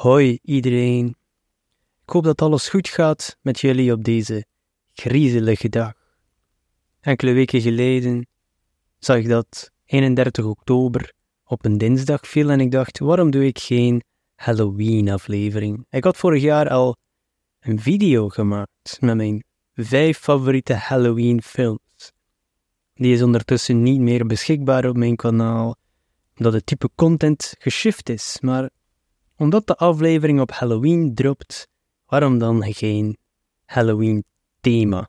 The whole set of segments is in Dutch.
Hoi iedereen. Ik hoop dat alles goed gaat met jullie op deze griezelige dag. Enkele weken geleden zag ik dat 31 oktober op een dinsdag viel en ik dacht, waarom doe ik geen Halloween-aflevering? Ik had vorig jaar al een video gemaakt met mijn vijf favoriete Halloween-films. Die is ondertussen niet meer beschikbaar op mijn kanaal, omdat het type content geshift is, maar omdat de aflevering op Halloween dropt, waarom dan geen Halloween-thema?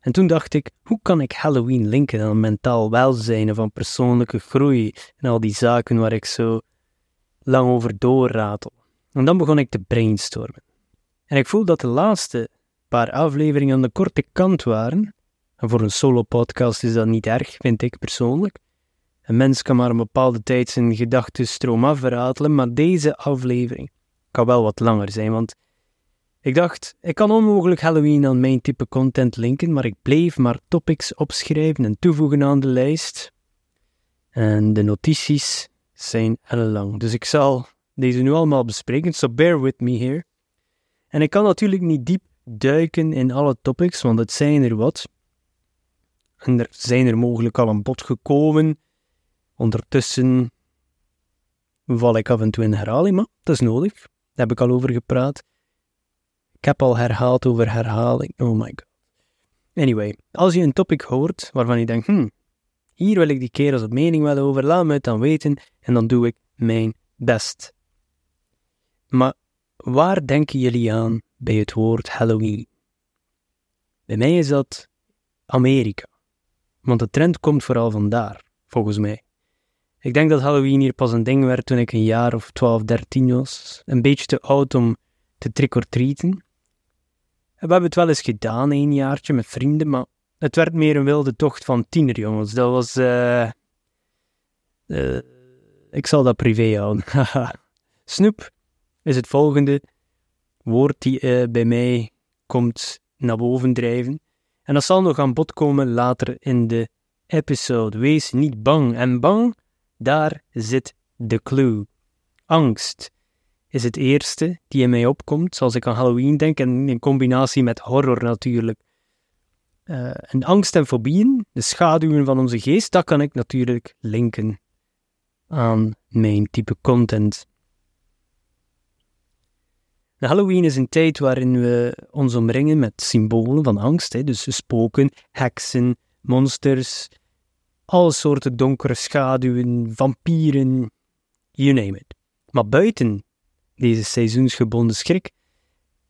En toen dacht ik, hoe kan ik Halloween linken aan mentaal welzijn of aan persoonlijke groei en al die zaken waar ik zo lang over doorratel. En dan begon ik te brainstormen. En ik voel dat de laatste paar afleveringen aan de korte kant waren. En voor een solo-podcast is dat niet erg, vind ik persoonlijk. Een mens kan maar een bepaalde tijd zijn gedachtenstroom afratelen, maar deze aflevering kan wel wat langer zijn, want ik dacht, ik kan onmogelijk Halloween aan mijn type content linken, maar ik bleef maar topics opschrijven en toevoegen aan de lijst. En de notities zijn ellenlang, dus ik zal deze nu allemaal bespreken, so bear with me here. En ik kan natuurlijk niet diep duiken in alle topics, want het zijn er wat. En er zijn er mogelijk al een bod gekomen Ondertussen val ik af en toe in herhaling, maar dat is nodig. Daar heb ik al over gepraat. Ik heb al herhaald over herhaling. Oh my god. Anyway, als je een topic hoort waarvan je denkt, hmm, hier wil ik die kerels op mening wel over, laat me het dan weten en dan doe ik mijn best. Maar waar denken jullie aan bij het woord Halloween? Bij mij is dat Amerika. Want de trend komt vooral vandaar, volgens mij. Ik denk dat Halloween hier pas een ding werd toen ik een jaar of 12, 13 was. Een beetje te oud om te trick-or-treaten. We hebben het wel eens gedaan, een jaartje met vrienden, maar het werd meer een wilde tocht van tienerjongens. Dat was. Uh, ik zal dat privé houden. Snoep is het volgende woord die uh, bij mij komt naar boven drijven. En dat zal nog aan bod komen later in de episode. Wees niet bang. En bang daar zit de clue. Angst is het eerste die in mij opkomt als ik aan Halloween denk en in combinatie met horror natuurlijk. Uh, en angst en fobieën, de schaduwen van onze geest, dat kan ik natuurlijk linken aan mijn type content. Halloween is een tijd waarin we ons omringen met symbolen van angst, hè, dus spoken, heksen, monsters, alle soorten donkere schaduwen, vampieren, you name it. Maar buiten deze seizoensgebonden schrik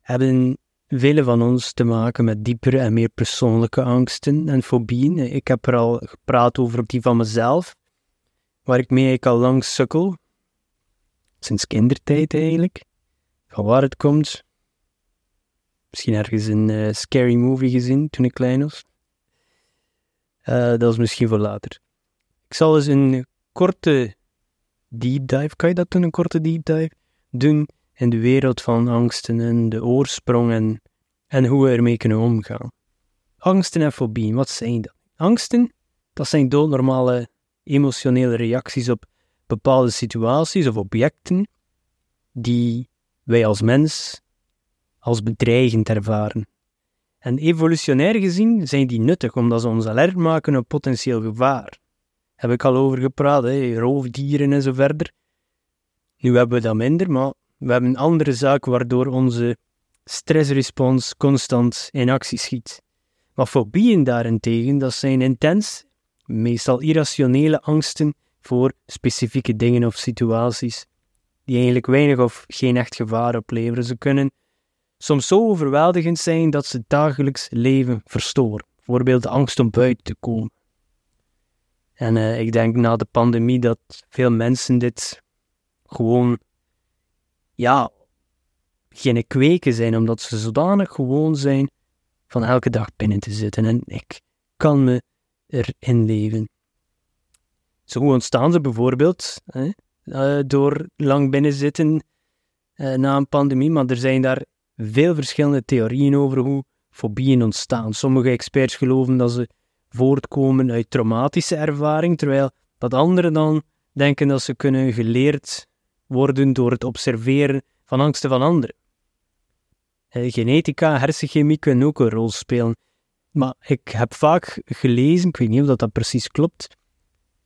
hebben vele van ons te maken met diepere en meer persoonlijke angsten en fobieën. Ik heb er al gepraat over die van mezelf, waar ik mee ik al lang sukkel, sinds kindertijd eigenlijk. Van waar het komt, misschien ergens een uh, scary movie gezien toen ik klein was. Uh, dat is misschien voor later. Ik zal eens een korte deep dive, kan je dat doen, een korte deep dive, doen in de wereld van angsten en de oorsprong en, en hoe we ermee kunnen omgaan. Angsten en fobieën, wat zijn dat? Angsten, dat zijn doodnormale emotionele reacties op bepaalde situaties of objecten die wij als mens als bedreigend ervaren. En evolutionair gezien zijn die nuttig omdat ze ons alert maken op potentieel gevaar. Heb ik al over gepraat, hè? roofdieren en zo verder. Nu hebben we dat minder, maar we hebben een andere zaak waardoor onze stressrespons constant in actie schiet. Maar fobieën daarentegen, dat zijn intens, meestal irrationele angsten voor specifieke dingen of situaties, die eigenlijk weinig of geen echt gevaar opleveren. Ze kunnen soms zo overweldigend zijn dat ze dagelijks leven verstoren. Bijvoorbeeld de angst om buiten te komen. En uh, ik denk na de pandemie dat veel mensen dit gewoon, ja, geen kweken zijn, omdat ze zodanig gewoon zijn van elke dag binnen te zitten. En ik kan me erin leven. Zo ontstaan ze bijvoorbeeld hè, uh, door lang binnen zitten uh, na een pandemie, maar er zijn daar veel verschillende theorieën over hoe fobieën ontstaan. Sommige experts geloven dat ze voortkomen uit traumatische ervaring, terwijl dat anderen dan denken dat ze kunnen geleerd worden door het observeren van angsten van anderen. Eh, genetica, hersenchemie kunnen ook een rol spelen. Maar ik heb vaak gelezen, ik weet niet of dat, dat precies klopt,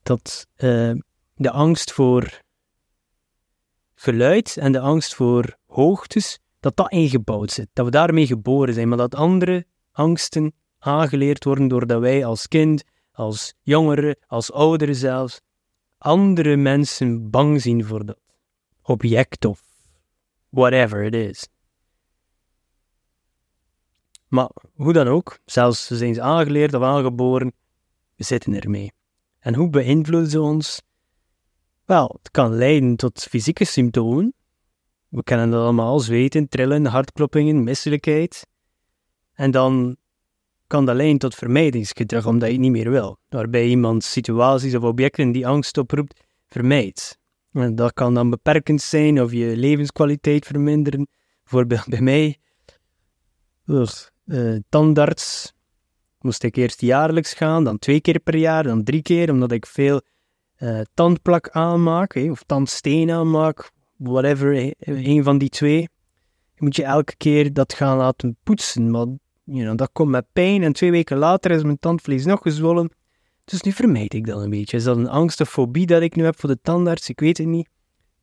dat uh, de angst voor geluid en de angst voor hoogtes, dat dat ingebouwd zit. Dat we daarmee geboren zijn, maar dat andere angsten aangeleerd worden doordat wij als kind, als jongeren, als ouderen zelfs, andere mensen bang zien voor dat object of whatever it is. Maar hoe dan ook, zelfs zijn aangeleerd of aangeboren, we zitten ermee. En hoe beïnvloeden ze ons? Wel, het kan leiden tot fysieke symptomen. We kennen dat allemaal, zweten, trillen, hartkloppingen, misselijkheid. En dan kan dat leiden tot vermijdingsgedrag, omdat je het niet meer wil. Waarbij iemand situaties of objecten die angst oproept, vermijdt. En dat kan dan beperkend zijn of je levenskwaliteit verminderen. Bijvoorbeeld bij mij, uh, tandarts, moest ik eerst jaarlijks gaan, dan twee keer per jaar, dan drie keer, omdat ik veel uh, tandplak aanmaak, of tandsteen aanmaak, whatever, een van die twee. Moet je elke keer dat gaan laten poetsen, maar you know, dat komt met pijn en twee weken later is mijn tandvlees nog gezwollen. Dus nu vermijd ik dat een beetje. Is dat een angst fobie dat ik nu heb voor de tandarts? Ik weet het niet.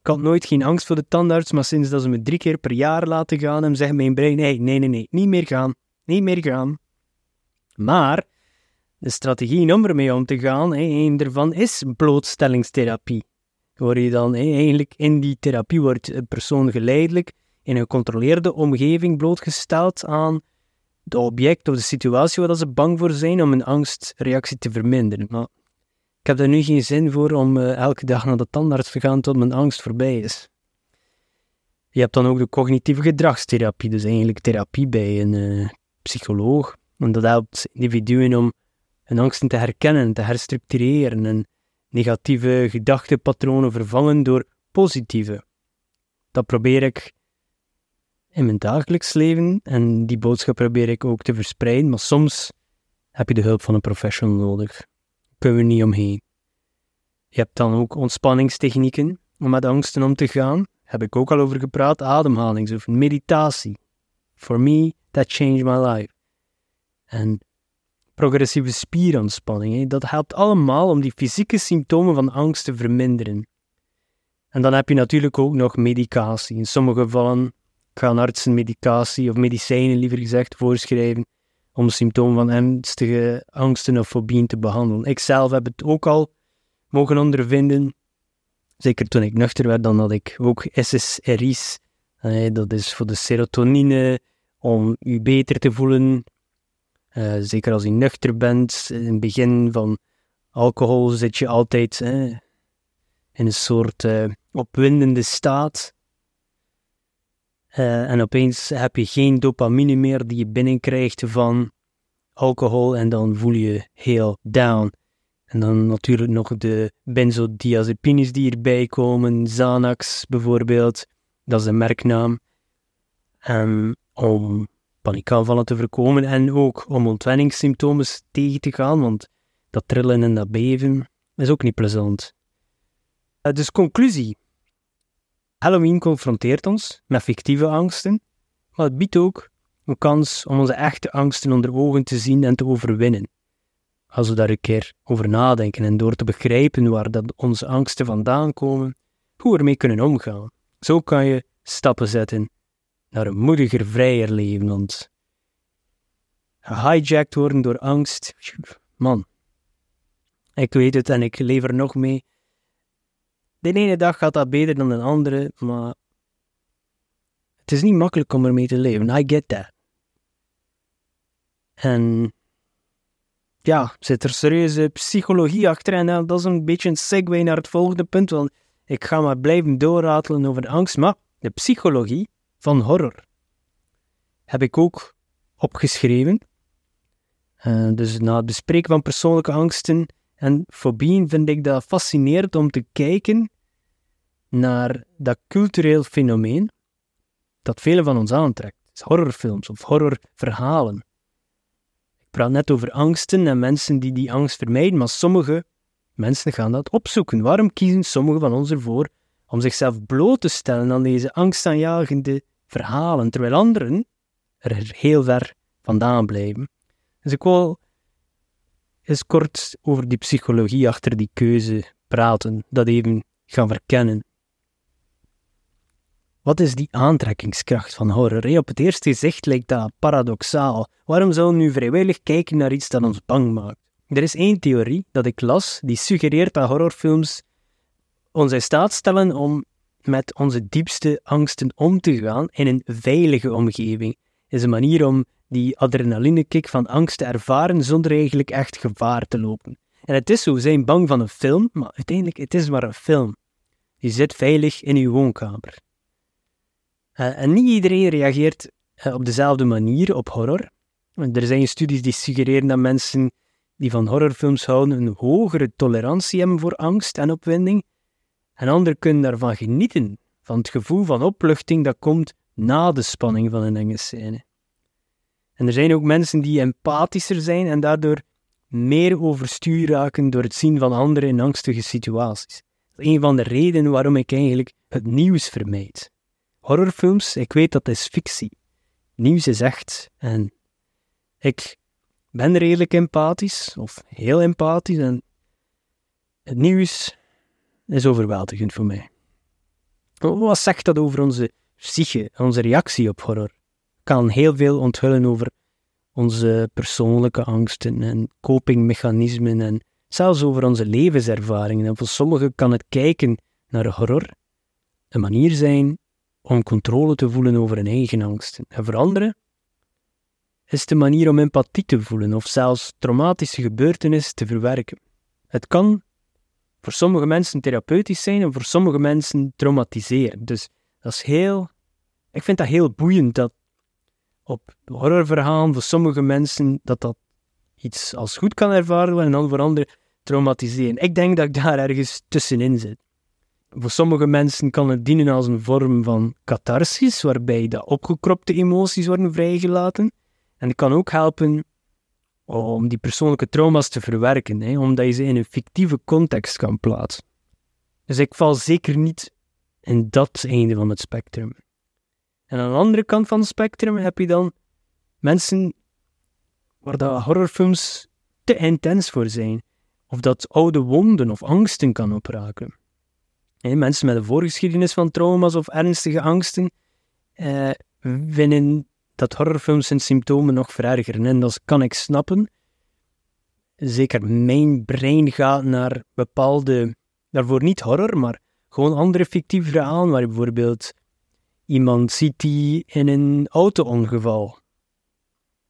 Ik had nooit geen angst voor de tandarts, maar sinds dat ze me drie keer per jaar laten gaan, en zegt mijn brein, nee, nee, nee, nee, niet meer gaan, niet meer gaan. Maar de strategie om ermee om te gaan, hè, een daarvan is blootstellingstherapie. Waar je dan eigenlijk in die therapie wordt een persoon geleidelijk in een gecontroleerde omgeving blootgesteld aan de object of de situatie waar ze bang voor zijn om een angstreactie te verminderen. Maar ik heb daar nu geen zin voor om uh, elke dag naar de tandarts te gaan tot mijn angst voorbij is. Je hebt dan ook de cognitieve gedragstherapie, dus eigenlijk therapie bij een uh, psycholoog. En dat helpt individuen om hun angsten te herkennen, te herstructureren en negatieve gedachtepatronen vervangen door positieve. Dat probeer ik in mijn dagelijks leven en die boodschap probeer ik ook te verspreiden, maar soms heb je de hulp van een professional nodig. Kunnen we niet omheen. Je hebt dan ook ontspanningstechnieken om met angsten om te gaan. Heb ik ook al over gepraat, ademhalingsoefening, meditatie. For me, that changed my life. En progressieve spierontspanning, dat helpt allemaal om die fysieke symptomen van angst te verminderen. En dan heb je natuurlijk ook nog medicatie. In sommige gevallen gaan artsen medicatie of medicijnen liever gezegd voorschrijven om symptomen van ernstige angsten of fobieën te behandelen. Ik zelf heb het ook al mogen ondervinden. Zeker toen ik nuchter werd, dan had ik ook SSRI's. dat is voor de serotonine, om je beter te voelen. Eh, zeker als je nuchter bent. In het begin van alcohol zit je altijd in een soort uh, opwindende staat. Uh, en opeens heb je geen dopamine meer die je binnenkrijgt van alcohol en dan voel je heel down. En dan natuurlijk nog de benzodiazepines die erbij komen, Xanax bijvoorbeeld, dat is een merknaam. Um, om paniekaanvallen te voorkomen en ook om ontwenningssymptomen tegen te gaan, want dat trillen en dat beven is ook niet plezant. Uh, dus conclusie. Halloween confronteert ons met fictieve angsten, maar het biedt ook een kans om onze echte angsten onder ogen te zien en te overwinnen. Als we daar een keer over nadenken en door te begrijpen waar dat onze angsten vandaan komen, hoe we ermee kunnen omgaan. Zo kan je stappen zetten naar een moediger, vrijer leven, want gehijacked worden door angst, man, ik weet het en ik leef er nog mee de ene dag gaat dat beter dan de andere, maar het is niet makkelijk om ermee te leven. I get that. En ja, zit er serieuze psychologie achter en dat is een beetje een segue naar het volgende punt, want ik ga maar blijven doorratelen over angst, maar de psychologie van horror heb ik ook opgeschreven. Uh, dus na het bespreken van persoonlijke angsten en fobieën vind ik dat fascinerend om te kijken naar dat cultureel fenomeen dat velen van ons aantrekt. Horrorfilms of horrorverhalen. Ik praat net over angsten en mensen die die angst vermijden, maar sommige mensen gaan dat opzoeken. Waarom kiezen sommigen van ons ervoor om zichzelf bloot te stellen aan deze angstaanjagende verhalen, terwijl anderen er heel ver vandaan blijven. Dus ik wil eens kort over die psychologie achter die keuze praten, dat even gaan verkennen. Wat is die aantrekkingskracht van horror? Op het eerste gezicht lijkt dat paradoxaal. Waarom zouden we nu vrijwillig kijken naar iets dat ons bang maakt? Er is één theorie dat ik las die suggereert dat horrorfilms ons in staat stellen om met onze diepste angsten om te gaan in een veilige omgeving. Is een manier om die adrenalinekick van angst te ervaren zonder eigenlijk echt gevaar te lopen. En het is zo, we zijn bang van een film, maar uiteindelijk het is maar een film. Je zit veilig in je woonkamer. Uh, en niet iedereen reageert uh, op dezelfde manier op horror. Er zijn studies die suggereren dat mensen die van horrorfilms houden een hogere tolerantie hebben voor angst en opwinding, en anderen kunnen daarvan genieten, van het gevoel van opluchting dat komt na de spanning van een enge scène. En er zijn ook mensen die empathischer zijn en daardoor meer overstuur raken door het zien van anderen in angstige situaties. Dat is een van de redenen waarom ik eigenlijk het nieuws vermijd. Horrorfilms, ik weet dat is fictie. Nieuws is echt. En ik ben redelijk empathisch, of heel empathisch, en het nieuws is overweldigend voor mij. Wat zegt dat over onze psyche, onze reactie op horror? Kan heel veel onthullen over onze persoonlijke angsten en copingmechanismen en zelfs over onze levenservaringen. En voor sommigen kan het kijken naar horror een manier zijn om controle te voelen over hun eigen angsten. En voor anderen is het een manier om empathie te voelen of zelfs traumatische gebeurtenissen te verwerken. Het kan voor sommige mensen therapeutisch zijn en voor sommige mensen traumatiseren. Dus dat is heel. Ik vind dat heel boeiend dat op horrorverhalen voor sommige mensen dat dat iets als goed kan ervaren en dan voor anderen traumatiseren. Ik denk dat ik daar ergens tussenin zit. Voor sommige mensen kan het dienen als een vorm van catharsis, waarbij de opgekropte emoties worden vrijgelaten. En het kan ook helpen om die persoonlijke trauma's te verwerken, hè, omdat je ze in een fictieve context kan plaatsen. Dus ik val zeker niet in dat einde van het spectrum. En aan de andere kant van het spectrum heb je dan mensen waar dat horrorfilms te intens voor zijn, of dat oude wonden of angsten kan opraken. En mensen met een voorgeschiedenis van trauma's of ernstige angsten eh, vinden dat horrorfilms hun symptomen nog verergeren. En dat kan ik snappen. Zeker mijn brein gaat naar bepaalde, daarvoor niet horror, maar gewoon andere fictieve verhalen, waar bijvoorbeeld iemand ziet die in een auto-ongeval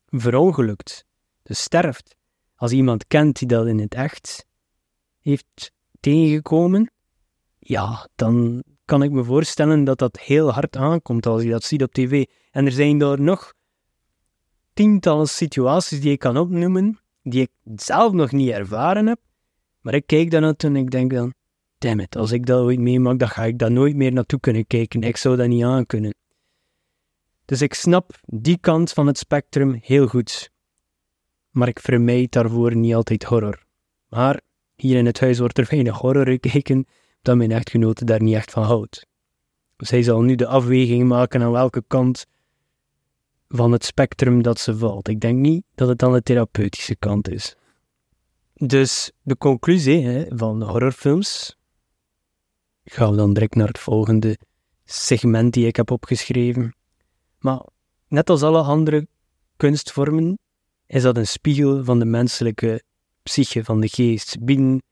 verongelukt, dus sterft. Als iemand kent die dat in het echt heeft tegengekomen, ja, dan kan ik me voorstellen dat dat heel hard aankomt als je dat ziet op tv. En er zijn daar nog tientallen situaties die ik kan opnoemen, die ik zelf nog niet ervaren heb, maar ik kijk dan en ik denk dan, damn it, als ik dat ooit meemaak, dan ga ik daar nooit meer naartoe kunnen kijken. Ik zou dat niet aankunnen. Dus ik snap die kant van het spectrum heel goed. Maar ik vermijd daarvoor niet altijd horror. Maar hier in het huis wordt er weinig horror gekeken, dat mijn echtgenote daar niet echt van houdt. Zij zal nu de afweging maken aan welke kant van het spectrum dat ze valt. Ik denk niet dat het aan de therapeutische kant is. Dus de conclusie hè, van horrorfilms. Gaan we dan direct naar het volgende segment die ik heb opgeschreven. Maar net als alle andere kunstvormen is dat een spiegel van de menselijke psyche, van de geest. Bieden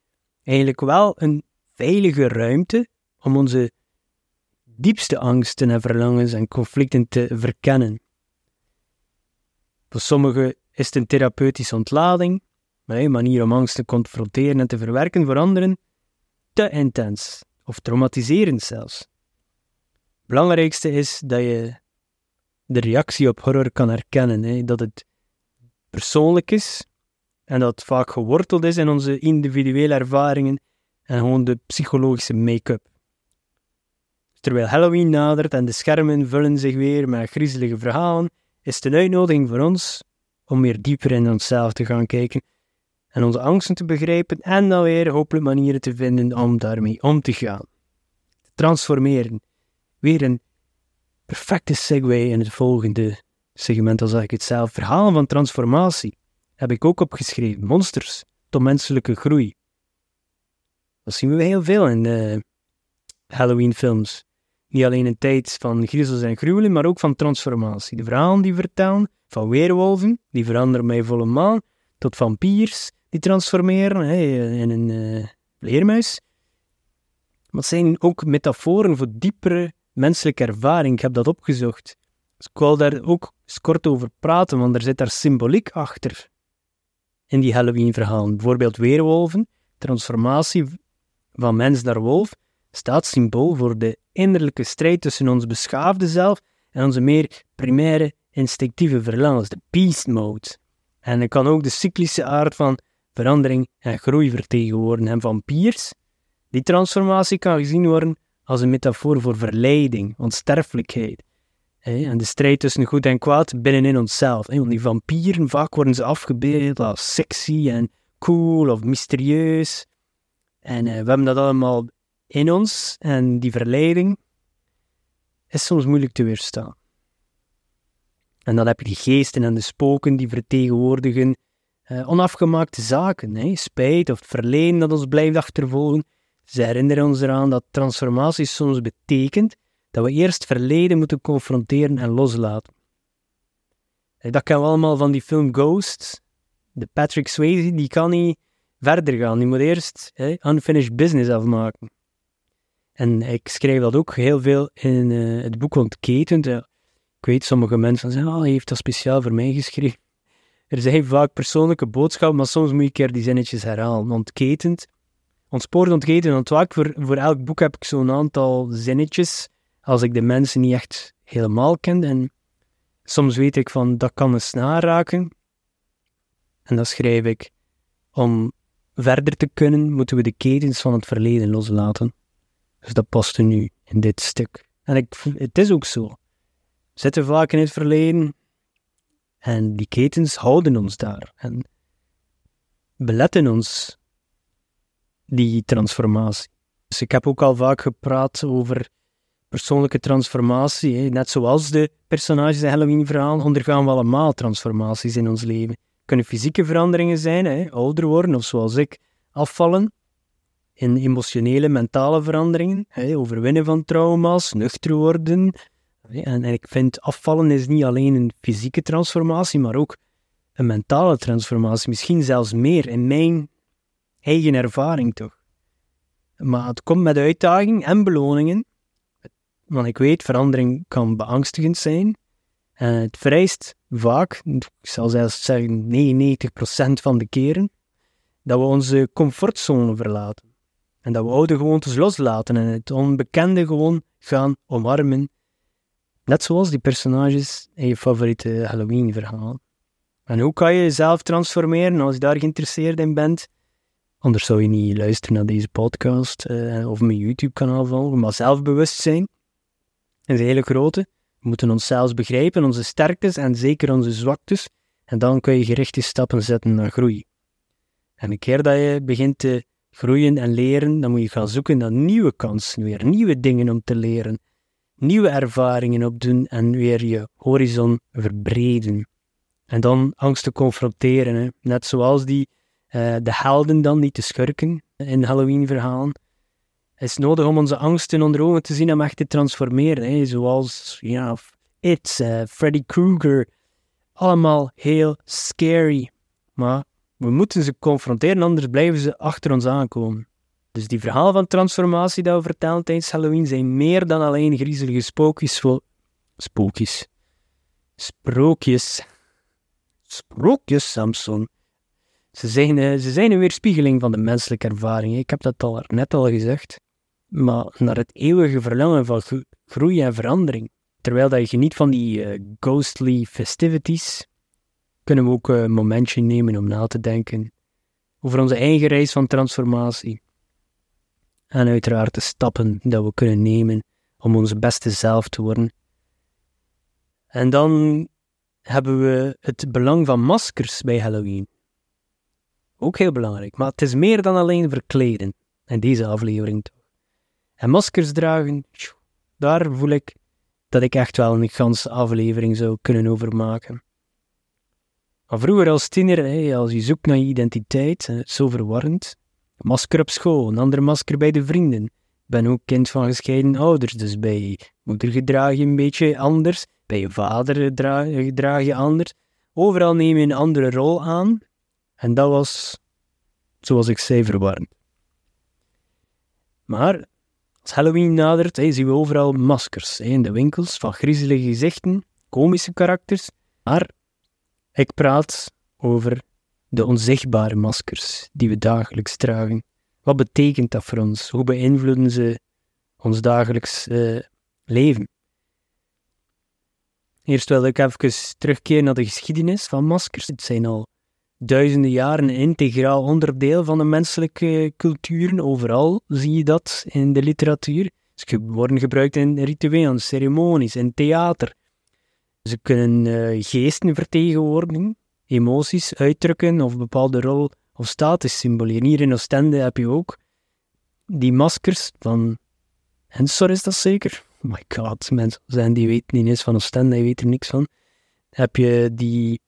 eigenlijk wel een veilige ruimte om onze diepste angsten en verlangens en conflicten te verkennen. Voor sommigen is het een therapeutische ontlading, een manier om angst te confronteren en te verwerken, voor anderen te intens of traumatiserend zelfs. Belangrijkste is dat je de reactie op horror kan herkennen, hè? dat het persoonlijk is en dat het vaak geworteld is in onze individuele ervaringen en gewoon de psychologische make-up. Terwijl Halloween nadert en de schermen vullen zich weer met griezelige verhalen, is het een uitnodiging voor ons om meer dieper in onszelf te gaan kijken en onze angsten te begrijpen en dan weer hopelijk manieren te vinden om daarmee om te gaan. transformeren. Weer een perfecte segue in het volgende segment, al zeg ik het zelf. Verhalen van transformatie heb ik ook opgeschreven. Monsters tot menselijke groei. Dat zien we heel veel in de Halloween-films. Niet alleen in tijd van griezels en gruwelen, maar ook van transformatie. De verhalen die vertellen van weerwolven, die veranderen bij volle maan, tot vampiers die transformeren in een uh, leermuis. Maar zijn ook metaforen voor diepere menselijke ervaring. Ik heb dat opgezocht. Dus ik wil daar ook eens kort over praten, want er zit daar symboliek achter. In die Halloween-verhalen. Bijvoorbeeld weerwolven, transformatie van mens naar wolf, staat symbool voor de innerlijke strijd tussen ons beschaafde zelf en onze meer primaire instinctieve verlangens, de beast mode. En het kan ook de cyclische aard van verandering en groei vertegenwoordigen. En vampiers, die transformatie kan gezien worden als een metafoor voor verleiding, onsterfelijkheid. En de strijd tussen goed en kwaad binnenin onszelf. Want die vampieren, vaak worden ze afgebeeld als sexy en cool of mysterieus. En eh, we hebben dat allemaal in ons. En die verleiding is soms moeilijk te weerstaan. En dan heb je die geesten en de spoken die vertegenwoordigen uh, onafgemaakte zaken. Hè? Spijt of het verleden dat ons blijft achtervolgen. Ze herinneren ons eraan dat transformatie soms betekent dat we eerst verleden moeten confronteren en loslaten. Dat kennen we allemaal van die film Ghost. De Patrick Swayze, die kan niet verder gaan. Die moet eerst unfinished business afmaken. En ik schrijf dat ook heel veel in uh, het boek Ontketend. ik weet, sommige mensen zeggen, oh, hij heeft dat speciaal voor mij geschreven. Er zijn vaak persoonlijke boodschappen, maar soms moet je een keer die zinnetjes herhalen. Ontketend. Ontspoord, ontketend, ontwaakt. Voor, voor elk boek heb ik zo'n aantal zinnetjes, als ik de mensen niet echt helemaal ken. En soms weet ik van, dat kan een snaar raken. En dan schrijf ik, om verder te kunnen, moeten we de ketens van het verleden loslaten. Dus dat past nu in dit stuk. En ik, het is ook zo. We zitten vaak in het verleden en die ketens houden ons daar en beletten ons die transformatie. Dus ik heb ook al vaak gepraat over persoonlijke transformatie. Net zoals de personages in Halloween-verhaal ondergaan we allemaal transformaties in ons leven. Kunnen fysieke veranderingen zijn, hè, ouder worden of zoals ik, afvallen in emotionele, mentale veranderingen, hè, overwinnen van trauma's, nuchter worden. En, ik vind afvallen is niet alleen een fysieke transformatie, maar ook een mentale transformatie. Misschien zelfs meer in mijn eigen ervaring toch. Maar het komt met uitdaging en beloningen. Want ik weet, verandering kan beangstigend zijn. En het vereist vaak, ik zal zelfs zeggen 99% van de keren, dat we onze comfortzone verlaten. En dat we oude gewoontes loslaten en het onbekende gewoon gaan omarmen. Net zoals die personages in je favoriete Halloween-verhaal. En hoe kan je jezelf transformeren als je daar geïnteresseerd in bent? Anders zou je niet luisteren naar deze podcast uh, of mijn YouTube-kanaal volgen, maar zelfbewustzijn is een hele grote. We moeten onszelf begrijpen, onze sterktes en zeker onze zwaktes. En dan kun je gerichte stappen zetten naar groei. En een keer dat je begint te groeien en leren, dan moet je gaan zoeken naar nieuwe kansen, weer nieuwe dingen om te leren, nieuwe ervaringen opdoen en weer je horizon verbreden. En dan angsten confronteren, net zoals die, uh, de helden dan, niet de schurken in Halloween-verhalen. Het is nodig om onze angsten onder ogen te zien en echt te transformeren, hè. zoals ja, It, uh, Freddy Krueger, allemaal heel scary. Maar we moeten ze confronteren, anders blijven ze achter ons aankomen. Dus die verhalen van transformatie dat we vertellen tijdens Halloween zijn meer dan alleen griezelige spookjes voor... Spookjes. Sprookjes. Sprookjes, Samson. Ze zijn, eh, ze zijn een weerspiegeling van de menselijke ervaring. Ik heb dat al net al gezegd. Maar naar het eeuwige verlangen van groei en verandering. Terwijl dat je geniet van die uh, ghostly festivities, kunnen we ook een momentje nemen om na te denken over onze eigen reis van transformatie. En uiteraard de stappen dat we kunnen nemen om onze beste zelf te worden. En dan hebben we het belang van maskers bij Halloween. Ook heel belangrijk, maar het is meer dan alleen verkleden in deze aflevering. En maskers dragen, daar voel ik dat ik echt wel een ganse aflevering zou kunnen overmaken. Maar vroeger als tiener, als je zoekt naar je identiteit, zo verwarrend. Masker op school, een ander masker bij de vrienden. Ik ben ook kind van gescheiden ouders, dus bij je moeder gedraag je een beetje anders, bij je vader gedraag je anders. Overal neem je een andere rol aan. En dat was, zoals ik zei, verwarrend. Maar als Halloween nadert, zien we overal maskers in de winkels van griezelige gezichten, komische karakters. Maar ik praat over de onzichtbare maskers die we dagelijks dragen. Wat betekent dat voor ons? Hoe beïnvloeden ze ons dagelijks uh, leven? Eerst wil ik even terugkeren naar de geschiedenis van maskers. Het zijn al duizenden jaren een integraal onderdeel van de menselijke cultuur. Overal zie je dat in de literatuur. Ze worden gebruikt in rituelen, ceremonies, in theater. Ze kunnen uh, geesten vertegenwoordigen, emoties uitdrukken of bepaalde rol of status symboleren. Hier in Oostende heb je ook die maskers van Ensor is dat zeker? Oh my god, mensen zijn die weten niet eens van Oostende, die weten er niks van. Heb je die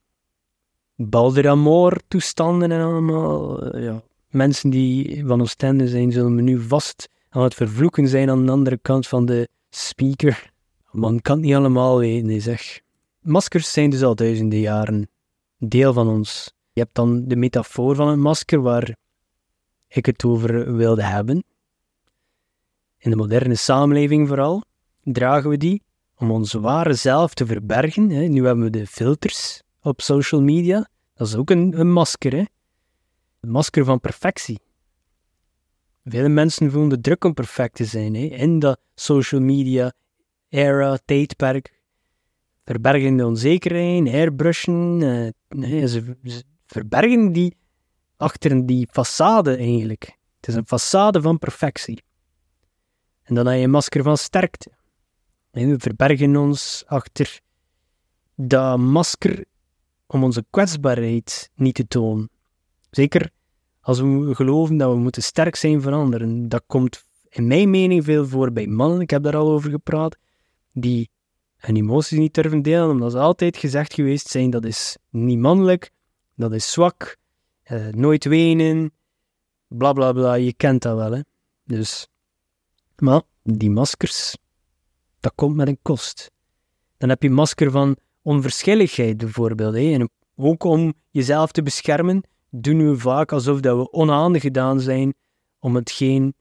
Balderamor toestanden en allemaal. Eh, ja. Mensen die van Oostende zijn, zullen me nu vast aan het vervloeken zijn aan de andere kant van de speaker. Man kan het niet allemaal weten, zeg. Maskers zijn dus al duizenden jaren deel van ons. Je hebt dan de metafoor van een masker waar ik het over wilde hebben. In de moderne samenleving vooral dragen we die om ons ware zelf te verbergen. Nu hebben we de filters op social media. Dat is ook een, een masker, hè? Een masker van perfectie. Vele mensen voelen de druk om perfect te zijn hè? in dat social media era, tijdperk. Verbergen de onzekerheid, airbrushen. Ze, ze, verbergen die achter die façade eigenlijk. Het is een façade van perfectie. En dan heb je een masker van sterkte. En we verbergen ons achter dat masker om onze kwetsbaarheid niet te tonen. Zeker als we geloven dat we moeten sterk zijn voor anderen. Dat komt in mijn mening veel voor bij mannen, ik heb daar al over gepraat, die hun emoties niet durven delen, omdat ze altijd gezegd geweest zijn dat is niet mannelijk, dat is zwak, eh, nooit wenen, bla bla bla, je kent dat wel. Hè? Dus, maar die maskers, dat komt met een kost. Dan heb je masker van onverschilligheid bijvoorbeeld. En ook om jezelf te beschermen, doen we vaak alsof dat we onaangedaan zijn om hetgeen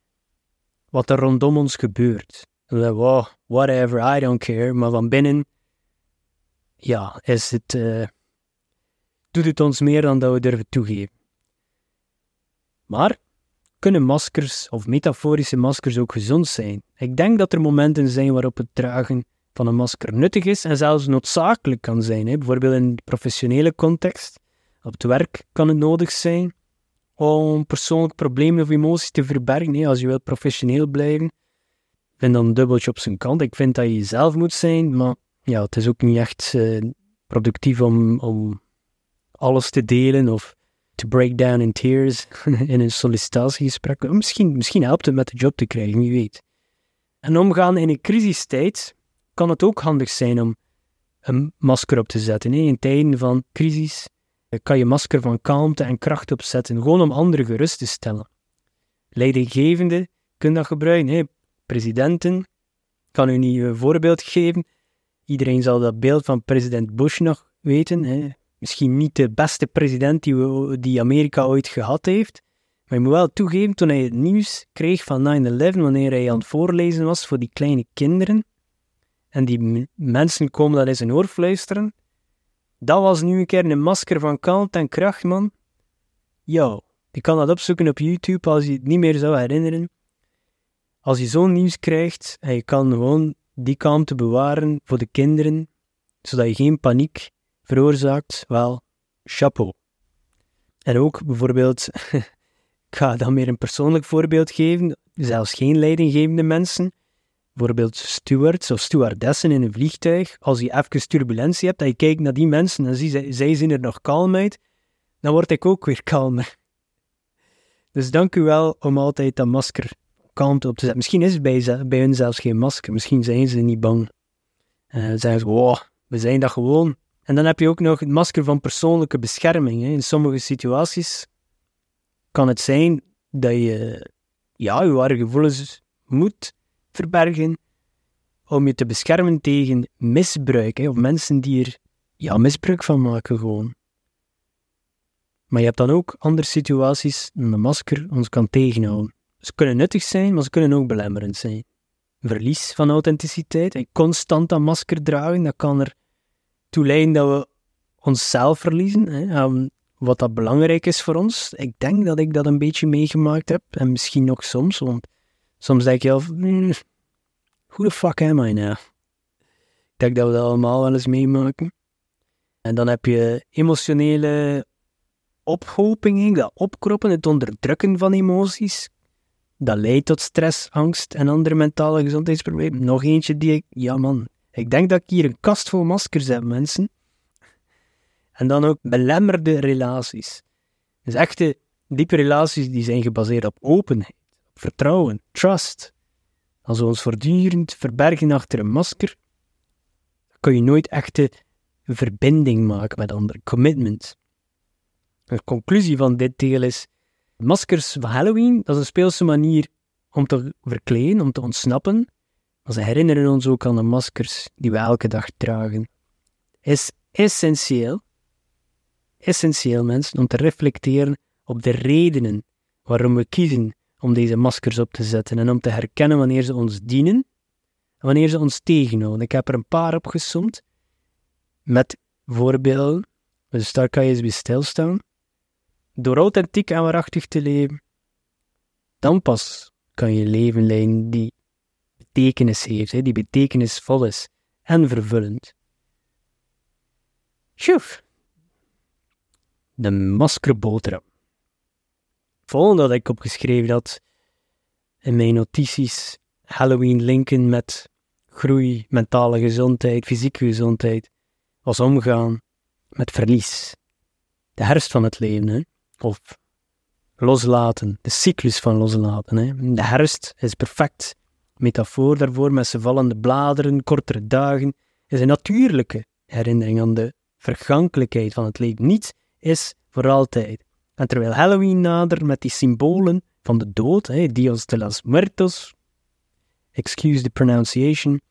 wat er rondom ons gebeurt. Wow, whatever, I don't care. Maar van binnen, ja, het, uh, doet het ons meer dan dat we durven toegeven. Maar kunnen maskers of metaforische maskers ook gezond zijn? Ik denk dat er momenten zijn waarop het dragen van een masker nuttig is en zelfs noodzakelijk kan zijn. Hè. Bijvoorbeeld in de professionele context. Op het werk kan het nodig zijn om persoonlijk problemen of emoties te verbergen. Hè. Als je wilt professioneel blijven, vind dan een dubbeltje op zijn kant. Ik vind dat je jezelf moet zijn, maar ja, het is ook niet echt uh, productief om, om alles te delen of to break down in tears in een sollicitatiegesprek. Misschien, misschien helpt het met de job te krijgen, wie weet. En omgaan in een crisistijd kan het ook handig zijn om een masker op te zetten. In tijden van crisis kan je masker van kalmte en kracht opzetten, gewoon om anderen gerust te stellen. Leidinggevenden kunnen dat gebruiken. Presidenten, kan u niet een voorbeeld geven. Iedereen zal dat beeld van president Bush nog weten. Hè. Misschien niet de beste president die, die Amerika ooit gehad heeft. Maar je moet wel toegeven, toen hij het nieuws kreeg van 9-11, wanneer hij aan het voorlezen was voor die kleine kinderen, en die mensen komen dat in zijn oor fluisteren. Dat was nu een keer een masker van kant en kracht, man. Yo, je kan dat opzoeken op YouTube als je het niet meer zou herinneren. Als je zo'n nieuws krijgt en je kan gewoon die kalmte bewaren voor de kinderen, zodat je geen paniek veroorzaakt, wel, chapeau. En ook bijvoorbeeld, ik ga dan meer een persoonlijk voorbeeld geven, zelfs geen leidinggevende mensen, bijvoorbeeld stewards of stewardessen in een vliegtuig, als je even turbulentie hebt en je kijkt naar die mensen en zie, zij zien er nog kalm uit, dan word ik ook weer kalmer. Dus dank u wel om altijd dat masker kalmte op te zetten. Misschien is het bij, bij hun zelfs geen masker. Misschien zijn ze niet bang. Uh, zeggen ze, wow, we zijn dat gewoon. En dan heb je ook nog het masker van persoonlijke bescherming. Hè. In sommige situaties kan het zijn dat je ja, je ware gevoelens moet verbergen om je te beschermen tegen misbruik. Hè, of mensen die er ja, misbruik van maken gewoon. Maar je hebt dan ook andere situaties dat een masker ons kan tegenhouden. Ze kunnen nuttig zijn, maar ze kunnen ook belemmerend zijn. Verlies van authenticiteit, constant dat masker dragen, dat kan er toe leiden dat we onszelf verliezen. Hè, wat dat belangrijk is voor ons. Ik denk dat ik dat een beetje meegemaakt heb. En misschien nog soms, want soms denk je al, hmm, who the fuck am I now? Ik denk dat we dat allemaal wel eens meemaken. En dan heb je emotionele ophoping, dat opkroppen, het onderdrukken van emoties. Dat leidt tot stress, angst en andere mentale gezondheidsproblemen. Nog eentje die ik, ja man, ik denk dat ik hier een kast vol maskers heb, mensen. En dan ook belemmerde relaties. Dus echte diepe relaties die zijn gebaseerd op openheid, op vertrouwen, trust. Als we ons voortdurend verbergen achter een masker, kun je nooit echte verbinding maken met anderen, commitment. De conclusie van dit deel is, maskers van Halloween, dat is een speelse manier om te verkleden, om te ontsnappen, maar ze herinneren ons ook aan de maskers die we elke dag dragen. Is essentieel essentieel, mensen, om te reflecteren op de redenen waarom we kiezen om deze maskers op te zetten en om te herkennen wanneer ze ons dienen en wanneer ze ons tegenhouden. Ik heb er een paar opgesomd met voorbeelden, dus daar kan je eens bij stilstaan. Door authentiek en waarachtig te leven, dan pas kan je leven leiden die betekenis heeft, die betekenisvol is en vervullend. Tjoef! de maskerboterham. Volgende dat ik opgeschreven had in mijn notities, Halloween linken met groei, mentale gezondheid, fysieke gezondheid, was omgaan met verlies. De herfst van het leven, hè? of loslaten, de cyclus van loslaten. Hè? De herfst is perfect metafoor daarvoor met zijn vallende bladeren, kortere dagen, is een natuurlijke herinnering aan de vergankelijkheid van het leven. Niet is voor altijd. En terwijl Halloween nadert met die symbolen van de dood, hè, Dios de los Muertos, excuse the pronunciation,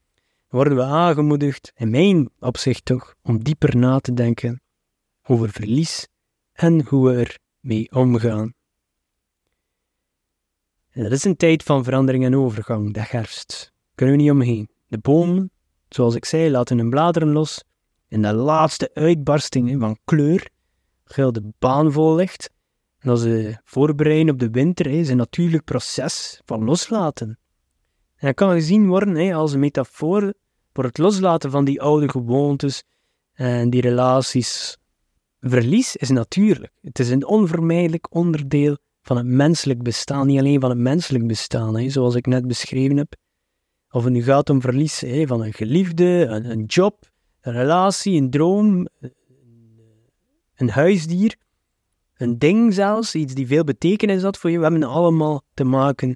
worden we aangemoedigd, in mijn opzicht toch, om dieper na te denken over verlies en hoe we ermee omgaan. En dat is een tijd van verandering en overgang, de herfst. Kunnen we niet omheen. De bomen, zoals ik zei, laten hun bladeren los. En de laatste uitbarstingen van kleur heel de baan vol ligt. En dat ze voorbereiden op de winter is een natuurlijk proces van loslaten. En dat kan gezien worden als een metafoor voor het loslaten van die oude gewoontes en die relaties. Verlies is natuurlijk. Het is een onvermijdelijk onderdeel van het menselijk bestaan. Niet alleen van het menselijk bestaan, zoals ik net beschreven heb. Of het nu gaat om verlies van een geliefde, een job, een relatie, een droom, een huisdier, een ding zelfs, iets die veel betekenis had voor je. We hebben allemaal te maken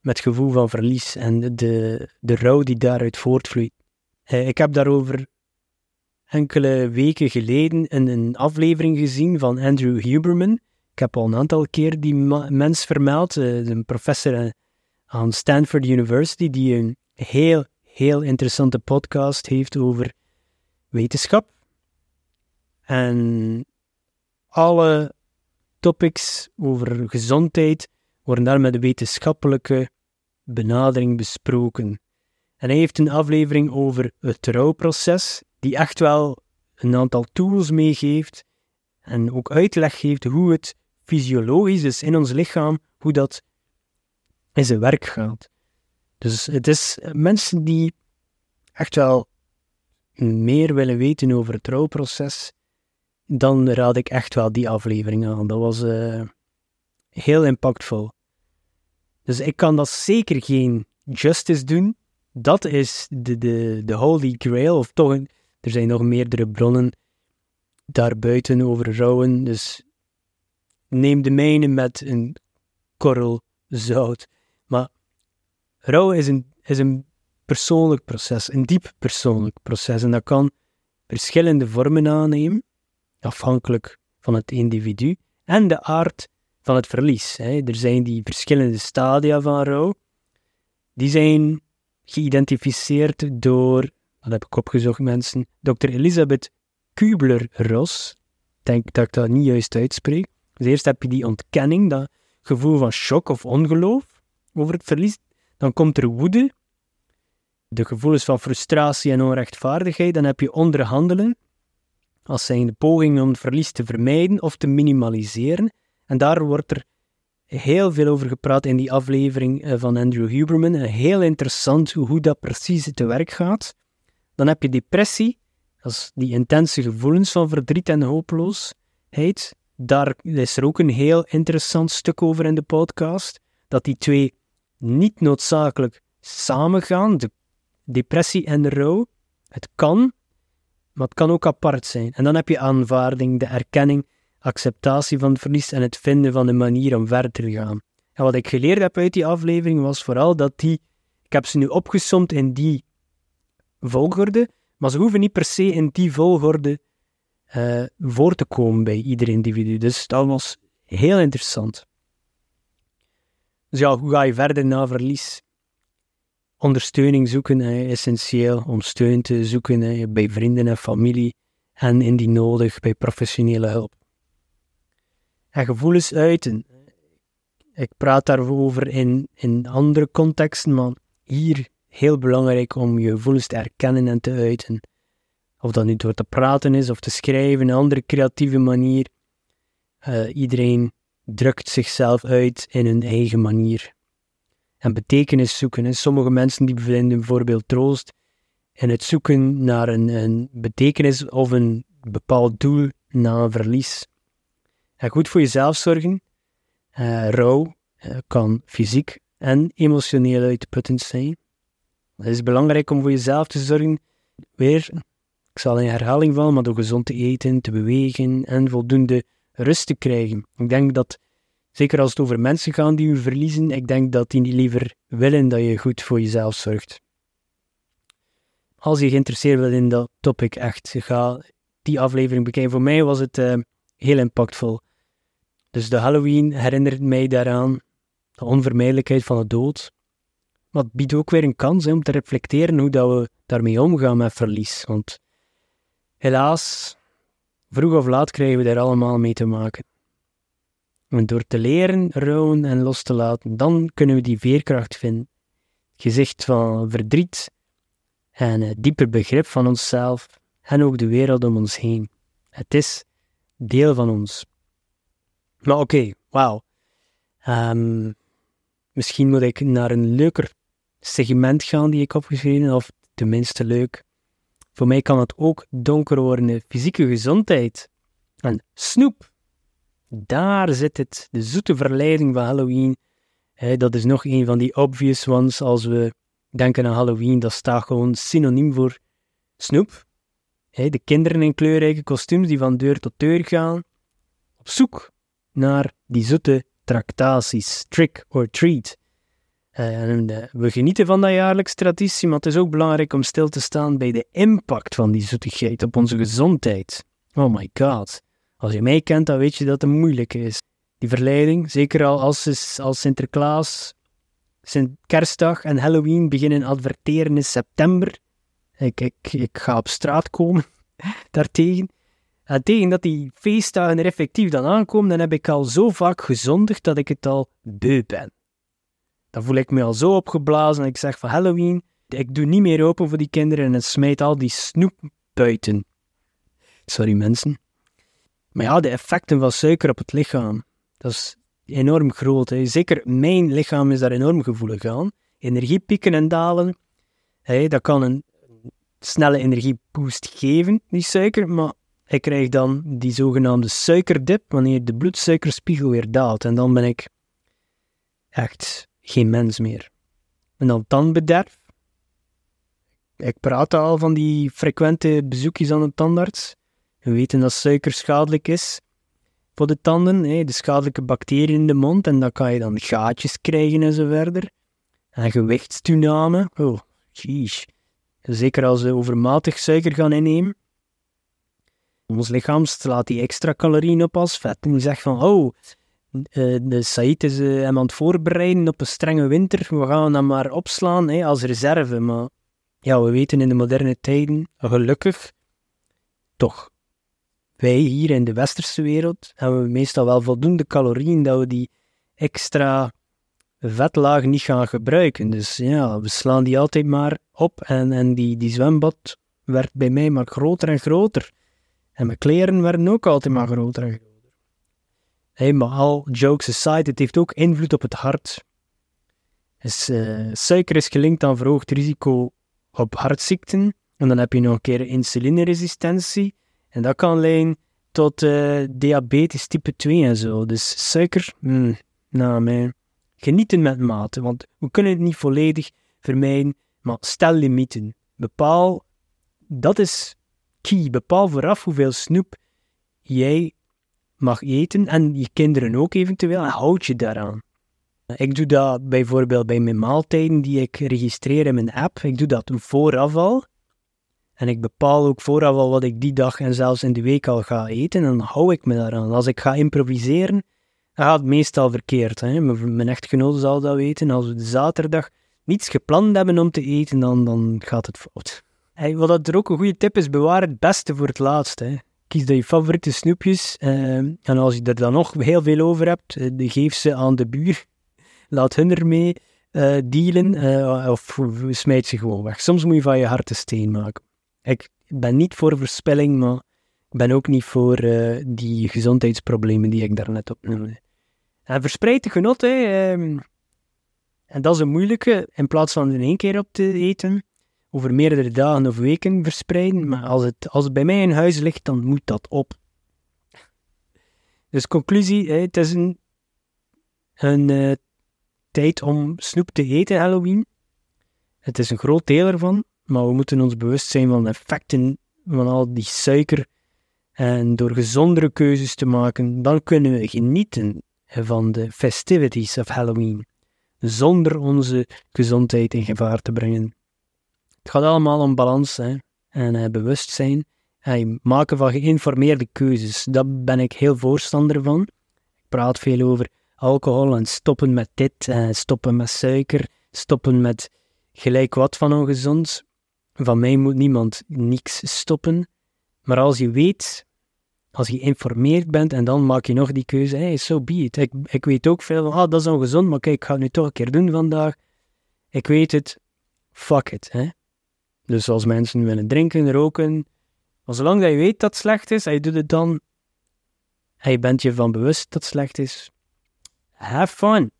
met het gevoel van verlies en de, de rouw die daaruit voortvloeit. Eh, ik heb daarover enkele weken geleden een, een aflevering gezien van Andrew Huberman. Ik heb al een aantal keer die mens vermeld, uh, een professor eh, aan Stanford University, die een heel, heel interessante podcast heeft over wetenschap. En alle topics over gezondheid worden daar met de wetenschappelijke benadering besproken. En hij heeft een aflevering over het rouwproces, die echt wel een aantal tools meegeeft en ook uitleg geeft hoe het fysiologisch is in ons lichaam, hoe dat in zijn werk gaat. Dus het is mensen die echt wel meer willen weten over het rouwproces, dan raad ik echt wel die aflevering aan. Dat was uh, heel impactvol. Dus ik kan dat zeker geen justice doen. Dat is de, de, de holy grail, of toch, er zijn nog meerdere bronnen daarbuiten over rouwen. Dus neem de mijne met een korrel zout. Maar rouw is een, is een persoonlijk proces, een diep persoonlijk proces. En dat kan verschillende vormen aannemen, afhankelijk van het individu en de aard van het verlies. Hè. Er zijn die verschillende stadia van rouw. Die zijn geïdentificeerd door, dat heb ik opgezocht mensen, Dr. Elisabeth Kubler-Ross. Ik denk dat ik dat niet juist uitspreek. Dus eerst heb je die ontkenning, dat gevoel van shock of ongeloof over het verlies. Dan komt er woede, de gevoelens van frustratie en onrechtvaardigheid. Dan heb je onderhandelen, als zijn de pogingen om verlies te vermijden of te minimaliseren. En daar wordt er heel veel over gepraat in die aflevering eh, van Andrew Huberman. Heel interessant hoe dat precies te werk gaat. Dan heb je depressie, dat is die intense gevoelens van verdriet en hopeloosheid. Daar is er ook een heel interessant stuk over in de podcast. Dat die twee niet noodzakelijk samengaan, de depressie en de rouw. Het kan, maar het kan ook apart zijn. En dan heb je aanvaarding, de erkenning, acceptatie van het verlies en het vinden van een manier om verder te gaan. En wat ik geleerd heb uit die aflevering was vooral dat die, ik heb ze nu opgesomd in die volgorde, maar ze hoeven niet per se in die volgorde uh, voor te komen bij ieder individu. Dus dat was heel interessant. Dus ja, hoe ga je verder na verlies? Ondersteuning zoeken, is essentieel om steun te zoeken bij vrienden en familie en indien nodig bij professionele hulp. En gevoelens uiten. Ik praat daarover in, in andere contexten, maar hier heel belangrijk om je gevoelens te erkennen en te uiten. Of dat nu door te praten is of te schrijven, een andere creatieve manier. Uh, iedereen drukt zichzelf uit in hun eigen manier. En betekenis zoeken. Hè. Sommige mensen die vinden bijvoorbeeld troost in het zoeken naar een, een betekenis of een bepaald doel na een verlies. En goed voor jezelf zorgen. Uh, rouw uh, kan fysiek en emotioneel uitputtend zijn. Het is belangrijk om voor jezelf te zorgen. Weer, ik zal in herhaling vallen, maar door gezond te eten, te bewegen en voldoende rust te krijgen. Ik denk dat, zeker als het over mensen gaat die je verliezen, ik denk dat die niet liever willen dat je goed voor jezelf zorgt. Als je geïnteresseerd bent in dat topic, echt, ga die aflevering bekijken. Voor mij was het uh, heel impactvol. Dus de Halloween herinnert mij daaraan de onvermijdelijkheid van de dood. Maar het biedt ook weer een kans om te reflecteren hoe dat we daarmee omgaan met verlies. Want helaas, vroeg of laat krijgen we daar allemaal mee te maken. Door te leren, rouwen en los te laten, dan kunnen we die veerkracht vinden. Gezicht van verdriet en een dieper begrip van onszelf en ook de wereld om ons heen. Het is deel van ons. Maar oké, wauw. Ehm, misschien moet ik naar een leuker segment gaan die ik opgeschreven of tenminste leuk. Voor mij kan het ook donker worden, fysieke gezondheid. En snoep, daar zit het, de zoete verleiding van Halloween. dat is nog een van die obvious ones als we denken aan Halloween. Dat staat gewoon synoniem voor snoep. de kinderen in kleurrijke kostuums die van deur tot deur gaan, op zoek naar die zoete tractaties, trick or treat. En eh, we genieten van dat jaarlijks traditie, maar het is ook belangrijk om stil te staan bij de impact van die zoetigheid op onze gezondheid. Oh my god. Als je mij kent, dan weet je dat het moeilijk is. Die verleiding, zeker al als, als Sinterklaas, Sint Kerstdag en Halloween beginnen adverteren in september. Ik, ik, ik ga op straat komen daartegen. En tegen dat die feestdagen er effectief dan aankomen, dan heb ik al zo vaak gezondigd dat ik het al beu ben. Dan voel ik me al zo opgeblazen en ik zeg van Halloween, ik doe niet meer open voor die kinderen en het smijt al die snoep buiten. Sorry mensen. Maar ja, de effecten van suiker op het lichaam, dat is enorm groot. Zeker mijn lichaam is daar enorm gevoelig aan. Energiepieken en dalen, dat kan een snelle energieboost geven, die suiker, maar ik krijg dan die zogenaamde suikerdip wanneer de bloedsuikerspiegel weer daalt. En dan ben ik echt geen mens meer. En dan tandbederf. Ik praat al van die frequente bezoekjes aan de tandarts. We weten dat suiker schadelijk is voor de tanden, de schadelijke bacteriën in de mond, en dan kan je dan gaatjes krijgen en zo verder. En gewichtstoename, oh, jeez. Zeker als we overmatig suiker gaan innemen. Ons lichaam slaat die extra calorieën op als vet. En zegt van, oh, uh, de Said is uh, hem aan het voorbereiden op een strenge winter. We gaan hem maar opslaan hè, als reserve. Maar ja, we weten in de moderne tijden, gelukkig, toch, wij hier in de westerse wereld hebben we meestal wel voldoende calorieën dat we die extra vetlaag niet gaan gebruiken. Dus ja, we slaan die altijd maar op en, en die, die zwembad werd bij mij maar groter en groter. En mijn kleren werden ook altijd maar groter en groter. Hey, maar al jokes aside, het heeft ook invloed op het hart. Uh, suiker is gelinkt aan verhoogd risico op hartziekten. En dan heb je nog een keer insulineresistentie. En dat kan leiden tot uh, diabetes type 2 en zo. Dus suiker, mm, nou man, genieten met mate. Want we kunnen het niet volledig vermijden, maar stel limieten. Bepaal, dat is key. Bepaal vooraf hoeveel snoep jij mag eten en je kinderen ook eventueel en houd je daaraan. Ik doe dat bijvoorbeeld bij mijn maaltijden die ik registreer in mijn app. Ik doe dat vooraf al. En ik bepaal ook vooraf al wat ik die dag en zelfs in de week al ga eten. En dan hou ik me daaraan. Als ik ga improviseren, dan gaat het meestal verkeerd. Hè. Mijn echtgenote zal dat weten. Als we de zaterdag niets gepland hebben om te eten, dan, dan gaat het fout. Wat er ook een goede tip is, bewaar het beste voor het laatst. Hè. Kies dat je favoriete snoepjes. Uh, en als je er dan nog heel veel over hebt, uh, geef ze aan de buur. Laat hun ermee uh, dealen. of smijt ze gewoon weg. Soms moet je van je hart een steen maken. Ik ben niet voor verspilling, maar ik ben ook niet voor die gezondheidsproblemen die ik daarnet opnoemde. En verspreid genot, hè. Ehm, en dat is een moeilijke, in plaats van in één keer op te eten, over meerdere dagen of weken verspreiden. Maar als het, als bij mij in huis ligt, dan moet dat op. Dus conclusie, hè, het is een, een uh, tijd om snoep te eten, Halloween. Het is een groot deel ervan, maar we moeten ons bewust zijn van de effecten van al die suiker. En door gezondere keuzes te maken, dan kunnen we genieten van de festivities of Halloween, zonder onze gezondheid in gevaar te brengen. Het gaat allemaal om balans hè? en uh, bewustzijn en maken van geïnformeerde keuzes. Daar ben ik heel voorstander van. Ik praat veel over alcohol en stoppen met dit, uh, stoppen met suiker, stoppen met gelijk wat van ongezond. Van mij moet niemand niks stoppen. Maar als je weet als je geïnformeerd bent en dan maak je nog die keuze, hey, so be it. Ik, ik weet ook veel ah, dat is ongezond, maar kijk, ik ga het nu toch een keer doen vandaag. Ik weet het, fuck it. Hè? Dus als mensen willen drinken, roken, zolang dat je weet dat het slecht is, je doet het dan, je bent je van bewust dat het slecht is, have fun.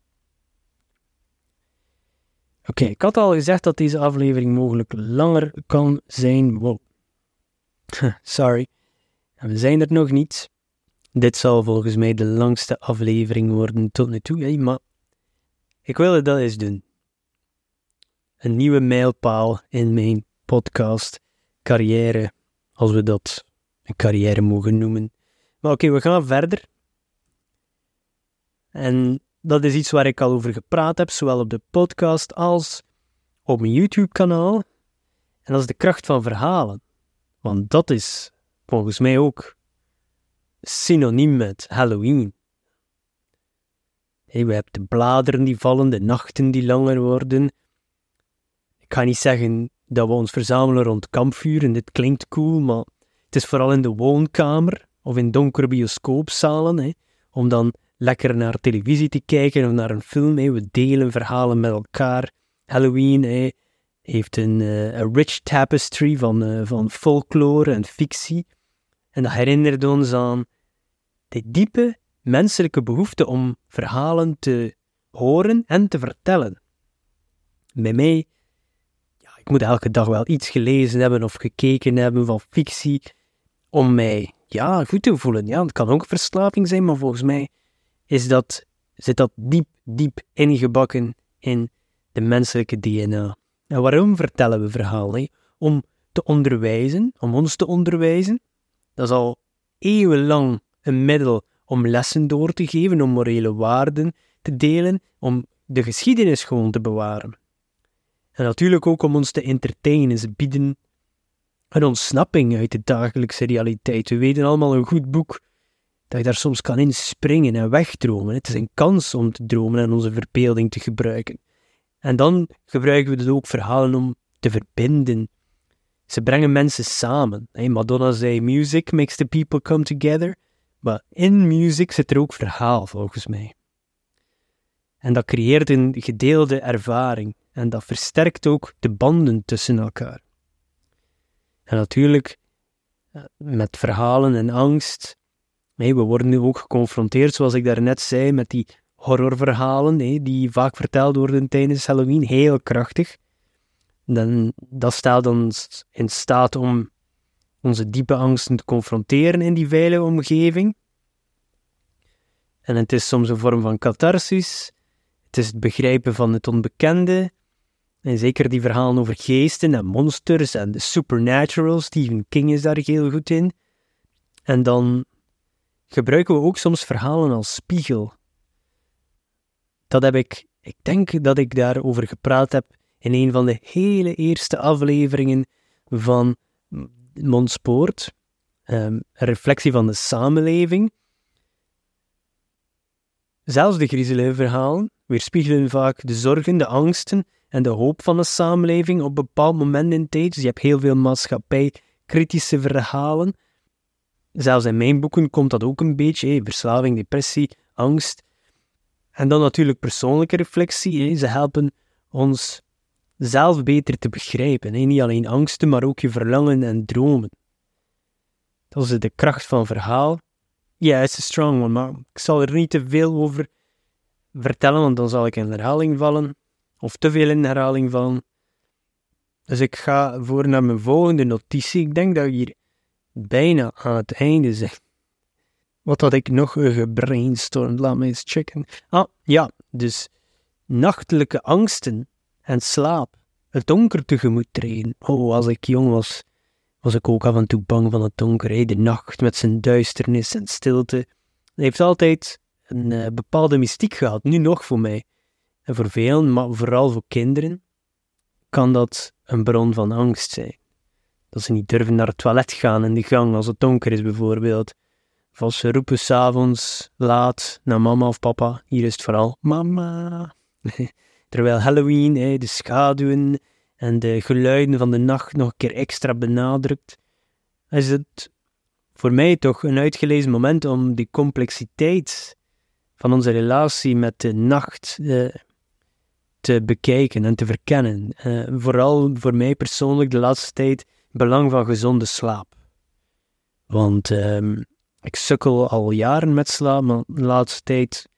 Oké, ik had al gezegd dat deze aflevering mogelijk langer kan zijn. Wow. Sorry. We zijn er nog niet. Dit zal volgens mij de langste aflevering worden tot nu toe, maar ik wil dat eens doen. Een nieuwe mijlpaal in mijn podcast carrière, als we dat een carrière mogen noemen. Maar oké, we gaan verder. En dat is iets waar ik al over gepraat heb, zowel op de podcast als op mijn YouTube-kanaal. En dat is de kracht van verhalen. Want dat is volgens mij ook synoniem met Halloween. Hey, we hebben de bladeren die vallen, de nachten die langer worden. Ik ga niet zeggen dat we ons verzamelen rond kampvuren, dit klinkt cool, maar het is vooral in de woonkamer of in donkere bioscoopzalen, hè, om dan lekker naar televisie te kijken of naar een film. We delen verhalen met elkaar. Halloween heeft een, uh, rich tapestry van, uh, van folklore en fictie. En dat herinnert ons aan de diepe menselijke behoefte om verhalen te horen en te vertellen. Bij mij, ja, ik moet elke dag wel iets gelezen hebben of gekeken hebben van fictie om mij ja, goed te voelen. Ja, het kan ook verslaving zijn, maar volgens mij is dat, zit dat diep, diep ingebakken in de menselijke DNA. En waarom vertellen we verhalen? Om te onderwijzen, om ons te onderwijzen, dat is al eeuwenlang een middel om lessen door te geven, om morele waarden te delen, om de geschiedenis gewoon te bewaren. En natuurlijk ook om ons te entertainen. Ze bieden een ontsnapping uit de dagelijkse realiteit. We weten allemaal een goed boek dat je daar soms kan inspringen en wegdromen. Het is een kans om te dromen en onze verbeelding te gebruiken. En dan gebruiken we dus ook verhalen om te verbinden. Ze brengen mensen samen. Madonna zei: Music makes the people come together. Maar in music zit er ook verhaal, volgens mij. En dat creëert een gedeelde ervaring. En dat versterkt ook de banden tussen elkaar. En natuurlijk, eh, met verhalen en angst. We worden nu ook geconfronteerd, zoals ik daarnet zei, met die horrorverhalen, die vaak verteld worden tijdens Halloween, heel krachtig. Dan, dat stelt ons in staat om onze diepe angsten te confronteren in die veilige omgeving. En het is soms een vorm van catharsis. Het is het begrijpen van het onbekende. En zeker die verhalen over geesten en monsters en de supernatural. Stephen King is daar heel goed in. En dan gebruiken we ook soms verhalen als spiegel. Dat heb ik, ik denk dat ik daarover gepraat heb in een van de hele eerste afleveringen van Mondspoort. Um, een reflectie van de samenleving. Zelfs de griezelige weerspiegelen vaak de zorgen, de angsten en de hoop van de samenleving op bepaald moment in tijd. Dus je hebt heel veel maatschappij-kritische verhalen. Zelfs in mijn boeken komt dat ook een beetje, verslaving, depressie, angst. En dan natuurlijk persoonlijke reflectie. Ze helpen ons zelf beter te begrijpen. Niet alleen angsten, maar ook je verlangen en dromen. Dat is de kracht van verhaal. Ja, het is een strong one, maar ik zal er niet te veel over vertellen, want dan zal ik in herhaling vallen, of te veel in herhaling vallen. Dus ik ga voor naar mijn volgende notitie. Ik denk dat hier bijna aan het einde zijn. Wat had ik nog gebrainstormd? Laat me eens checken. Ah, ja, dus nachtelijke angsten en slaap. Het donker tegemoet treden. Oh, als ik jong was, was ik ook af en toe bang van het donker. De nacht met zijn duisternis en stilte. Het heeft altijd een uh, bepaalde mystiek gehad, nu nog voor mij. En voor velen, maar vooral voor kinderen, kan dat een bron van angst zijn. Dat ze niet durven naar het toilet gaan in de gang als het donker is, bijvoorbeeld. Of als ze roepen s'avonds laat naar mama of papa, hier is het vooral mama. Terwijl Halloween de schaduwen en de geluiden van de nacht nog een keer extra benadrukt, is het voor mij toch een uitgelezen moment om die complexiteit van onze relatie met de nacht eh, te bekijken en te verkennen. Uh, vooral voor mij persoonlijk de laatste tijd belang van gezonde slaap. Want ehm, ik sukkel al jaren met slaap, maar de laatste tijd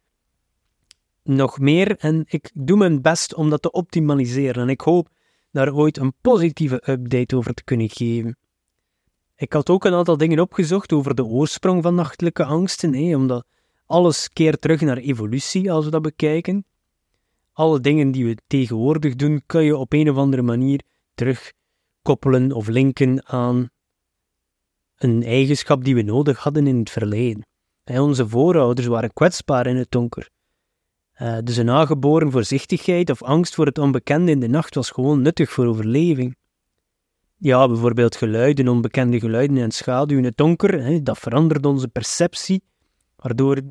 nog meer. En ik doe mijn best om dat te optimaliseren. En ik hoop daar ooit een positieve update over te kunnen geven. Ik had ook een aantal dingen opgezocht over de oorsprong van nachtelijke angsten, hè, omdat alles keert terug naar evolutie als we dat bekijken. Alle dingen die we tegenwoordig doen, kun je op een of andere manier terugkoppelen of linken aan een eigenschap die we nodig hadden in het verleden. onze voorouders waren kwetsbaar in het donker. Uh, dus een aangeboren voorzichtigheid of angst voor het onbekende in de nacht was gewoon nuttig voor overleving. Ja, bijvoorbeeld geluiden, onbekende geluiden en schaduw in het donker, hè, dat verandert onze perceptie, waardoor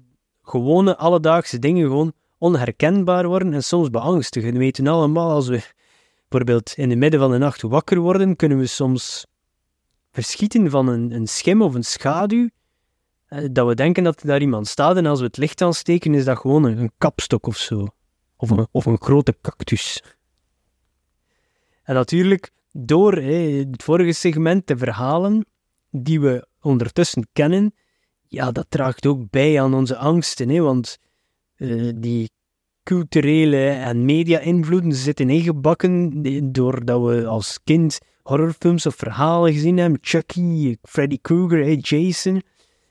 gewone alledaagse dingen gewoon onherkenbaar worden en soms beangstigend. We weten allemaal, als we bijvoorbeeld in het midden van de nacht wakker worden, kunnen we soms verschieten van een, een schim of een schaduw, eh, dat we denken dat er daar iemand staat en als we het licht aansteken is dat gewoon een, kapstok of zo. Of een, of een grote cactus. En natuurlijk, door het vorige segment te verhalen die we ondertussen kennen, ja, dat draagt ook bij aan onze angsten, hè, want uh, die culturele en media-invloeden zitten ingebakken doordat we als kind horrorfilms of verhalen gezien hebben. Chucky, Freddy Krueger, Jason.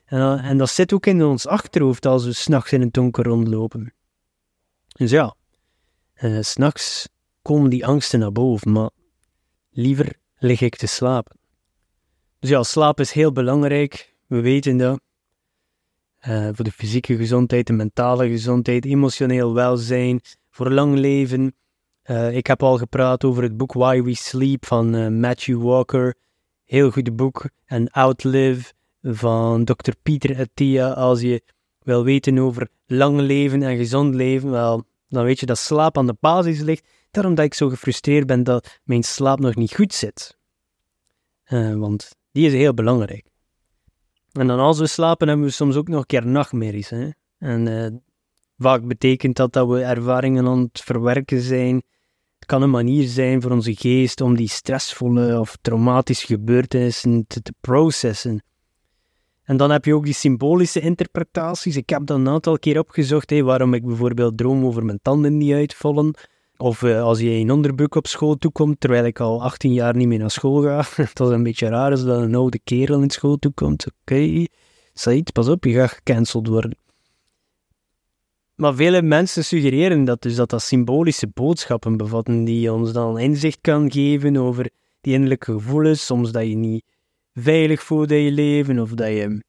En, en, dat zit ook in ons achterhoofd als we s'nachts in het donker rondlopen. Dus ja, uh, s'nachts komen die angsten naar boven, maar liever lig ik te slapen. Dus ja, slaap is heel belangrijk. We weten dat. Uh, voor de fysieke gezondheid, de mentale gezondheid, emotioneel welzijn, voor lang leven. Uh, ik heb al gepraat over het boek Why We Sleep van uh, Matthew Walker. Heel goed boek. En Outlive van Dr. Pieter Attia. Als je wil weten over lang leven en gezond leven, wel, dan weet je dat slaap aan de basis ligt. Daarom dat ik zo gefrustreerd ben dat mijn slaap nog niet goed zit. Want die is heel belangrijk. En dan als we slapen hebben we soms ook nog een keer nachtmerries. Hè? En uh, vaak betekent dat dat we ervaringen aan het verwerken zijn. Het kan een manier zijn voor onze geest om die stressvolle of traumatische gebeurtenissen te, te processen. En dan heb je ook die symbolische interpretaties. Ik heb dat een aantal keer opgezocht, hè, waarom ik bijvoorbeeld droom over mijn tanden niet uitvallen. Of uh, als je in onderbroek op school toekomt, terwijl ik al 18 jaar niet meer naar school ga. dat is een beetje raar als dat een oude kerel in school toekomt. Oké, okay. Pas op, je gaat gecanceld worden. Maar vele mensen suggereren dat dus dat dat symbolische boodschappen bevatten die ons dan inzicht kan geven over die innerlijke gevoelens. Soms dat je niet veilig voelt in je leven of dat je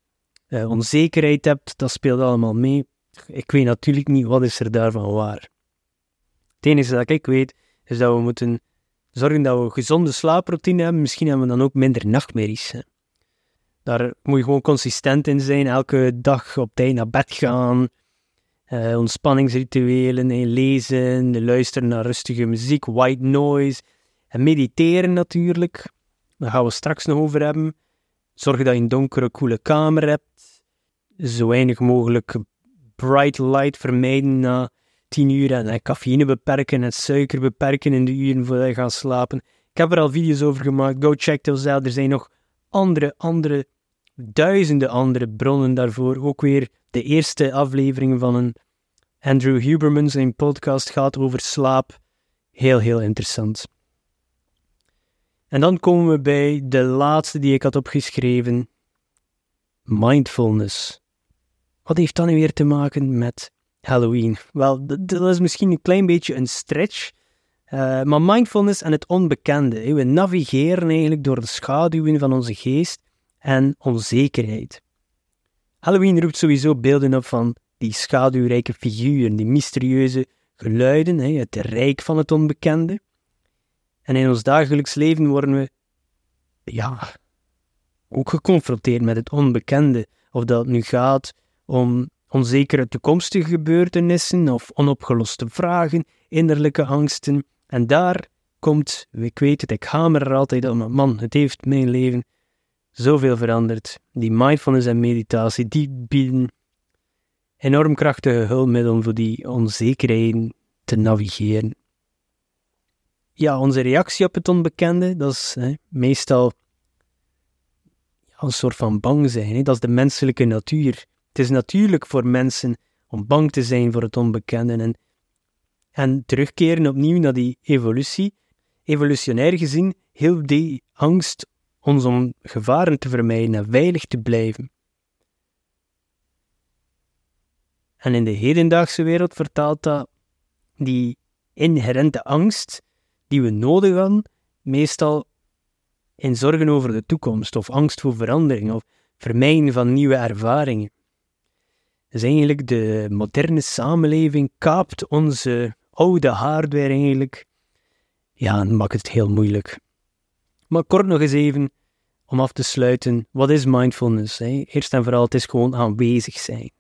uh, onzekerheid hebt, dat speelt allemaal mee. Ik weet natuurlijk niet wat is er daarvan waar. Het enige dat ik weet is dat we moeten zorgen dat we een gezonde slaaproutine hebben. Misschien hebben we dan ook minder nachtmerries. Hè. Daar moet je gewoon consistent in zijn. Elke dag op tijd naar bed gaan. Uh, ontspanningsrituelen, lezen, luisteren naar rustige muziek, white noise. En mediteren natuurlijk. Daar gaan we straks nog over hebben. Zorg dat je een donkere, koele kamer hebt. Zo weinig mogelijk bright light vermijden tien uur. En cafeïne beperken en suiker beperken in de uren voordat je gaat slapen. Ik heb er al video's over gemaakt. Go check those out. Er zijn nog andere, andere, duizenden andere bronnen daarvoor. Ook weer de eerste aflevering van een Andrew Huberman, zijn podcast gaat over slaap. Heel, heel interessant. En dan komen we bij de laatste die ik had opgeschreven: mindfulness. Wat heeft dat nu weer te maken met Halloween? Wel, dat is misschien een klein beetje een stretch. Uh, maar mindfulness en het onbekende. We navigeren eigenlijk door de schaduwen van onze geest en onzekerheid. Halloween roept sowieso beelden op van die schaduwrijke figuren, die mysterieuze geluiden, het rijk van het onbekende. En in ons dagelijks leven worden we, ja, ook geconfronteerd met het onbekende. Of dat nu gaat om onzekere toekomstige gebeurtenissen of onopgeloste vragen, innerlijke angsten. En daar komt, ik weet het, ik hamer er altijd op, man, het heeft mijn leven zoveel veranderd. Die mindfulness en meditatie, die bieden enorm krachtige hulpmiddelen voor die onzekerheden te navigeren ja, onze reactie op het onbekende, dat is hè, meestal een soort van bang zijn. Hè. Dat is de menselijke natuur. Het is natuurlijk voor mensen om bang te zijn voor het onbekende en, en terugkeren opnieuw naar die evolutie. Evolutionair gezien hielp die angst ons om gevaren te vermijden en veilig te blijven. En in de hedendaagse wereld vertaalt dat die inherente angst die we nodig hebben, meestal in zorgen over de toekomst, of angst voor verandering, of vermijden van nieuwe ervaringen. Dus eigenlijk de moderne samenleving kaapt onze oude hardware eigenlijk. Ja, en maakt het heel moeilijk. Maar kort nog eens even, om af te sluiten, wat is mindfulness? Hè? Eerst en vooral, het is gewoon aanwezig zijn.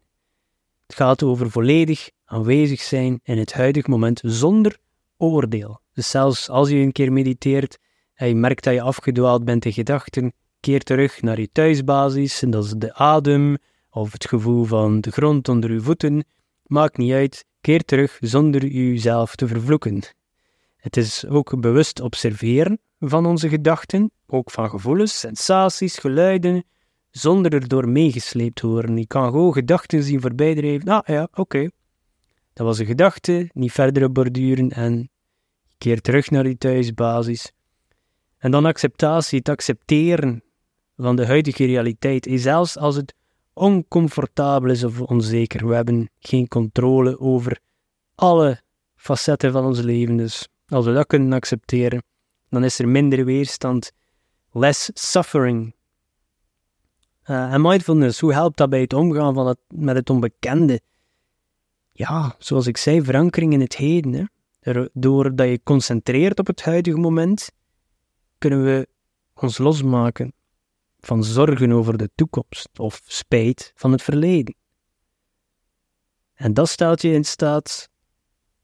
Het gaat over volledig aanwezig zijn in het huidige moment zonder oordeel. Dus zelfs als je een keer mediteert en je merkt dat je afgedwaald bent in gedachten, keer terug naar je thuisbasis, en dat is de adem of het gevoel van de grond onder je voeten. Maakt niet uit, keer terug zonder jezelf te vervloeken. Het is ook bewust observeren van onze gedachten, ook van gevoelens, sensaties, geluiden, zonder erdoor meegesleept worden. Je kan gewoon gedachten zien voorbijdrijven. Ah ja, oké. Dat was een gedachte, niet verder borduren en keer terug naar die thuisbasis. En dan acceptatie, het accepteren van de huidige realiteit. Zelfs als het oncomfortabel is of onzeker, we hebben geen controle over alle facetten van ons leven. Dus als we dat kunnen accepteren, dan is er minder weerstand, less suffering. Uh, en mindfulness, hoe helpt dat bij het omgaan van het, met het onbekende? Ja, zoals ik zei, verankering in het heden. Hè? doordat je concentreert op het huidige moment, kunnen we ons losmaken van zorgen over de toekomst of spijt van het verleden. En dat stelt je in staat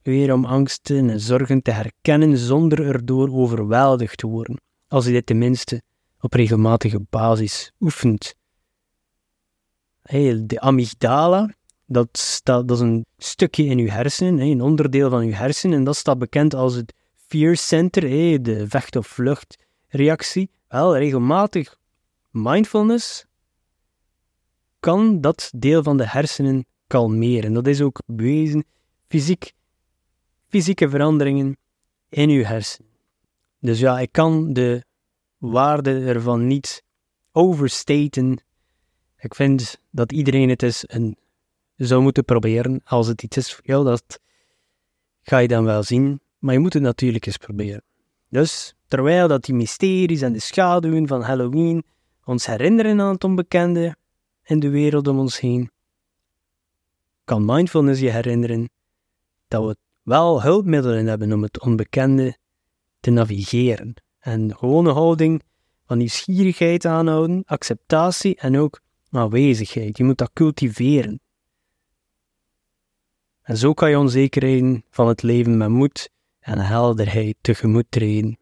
weer om angsten en zorgen te herkennen zonder erdoor overweldigd te worden, als je dit tenminste op regelmatige basis oefent. De amygdala, dat, staat, dat is een stukje in je hersenen, een onderdeel van je hersenen, en dat staat bekend als het fear center, de vecht- of vluchtreactie. Wel, regelmatig mindfulness kan dat deel van de hersenen kalmeren. Dat is ook bewezen fysiek, fysieke veranderingen in uw hersenen. Dus ja, ik kan de waarde ervan niet overstaten. Ik vind dat iedereen het is en zou moeten proberen. Als het iets is voor jou, dat ga je dan wel zien. Maar je moet het natuurlijk eens proberen. Dus terwijl dat die mysteries en de schaduwen van Halloween ons herinneren aan het onbekende in de wereld om ons heen, kan mindfulness je herinneren dat we wel hulpmiddelen hebben om het onbekende te navigeren. En gewone houding van nieuwsgierigheid aanhouden, acceptatie en ook aanwezigheid. Je moet dat cultiveren. En zo kan je onzekerheden van het leven met moed en helderheid tegemoet treden.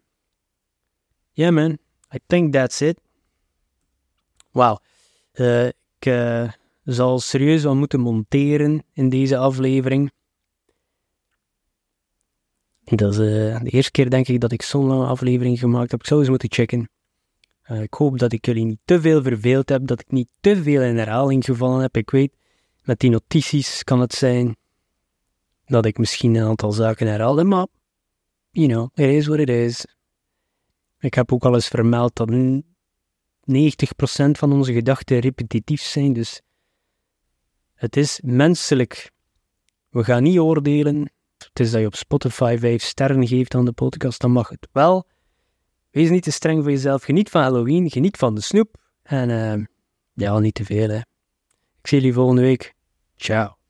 Yeah man, I think that's it. Wauw. Uh, ik uh, zal serieus wel moeten monteren in deze aflevering. Dat is uh, de eerste keer denk ik dat ik zo'n lange aflevering gemaakt heb. Ik zou eens moeten checken. ik hoop dat ik jullie niet te veel verveeld heb, dat ik niet te veel in herhaling gevallen heb. Ik weet, met die notities kan het zijn dat ik misschien een aantal zaken herhaalde, maar, you know, it is what it is. Ik heb ook al eens vermeld dat 90% van onze gedachten repetitief zijn, dus het is menselijk. We gaan niet oordelen. Het is dat je op Spotify 5 sterren geeft aan de podcast, dan mag het wel. Wees niet te streng voor jezelf. Geniet van Halloween, geniet van de snoep. En uh, ja, niet te veel hè. Ik zie jullie volgende week. Ciao.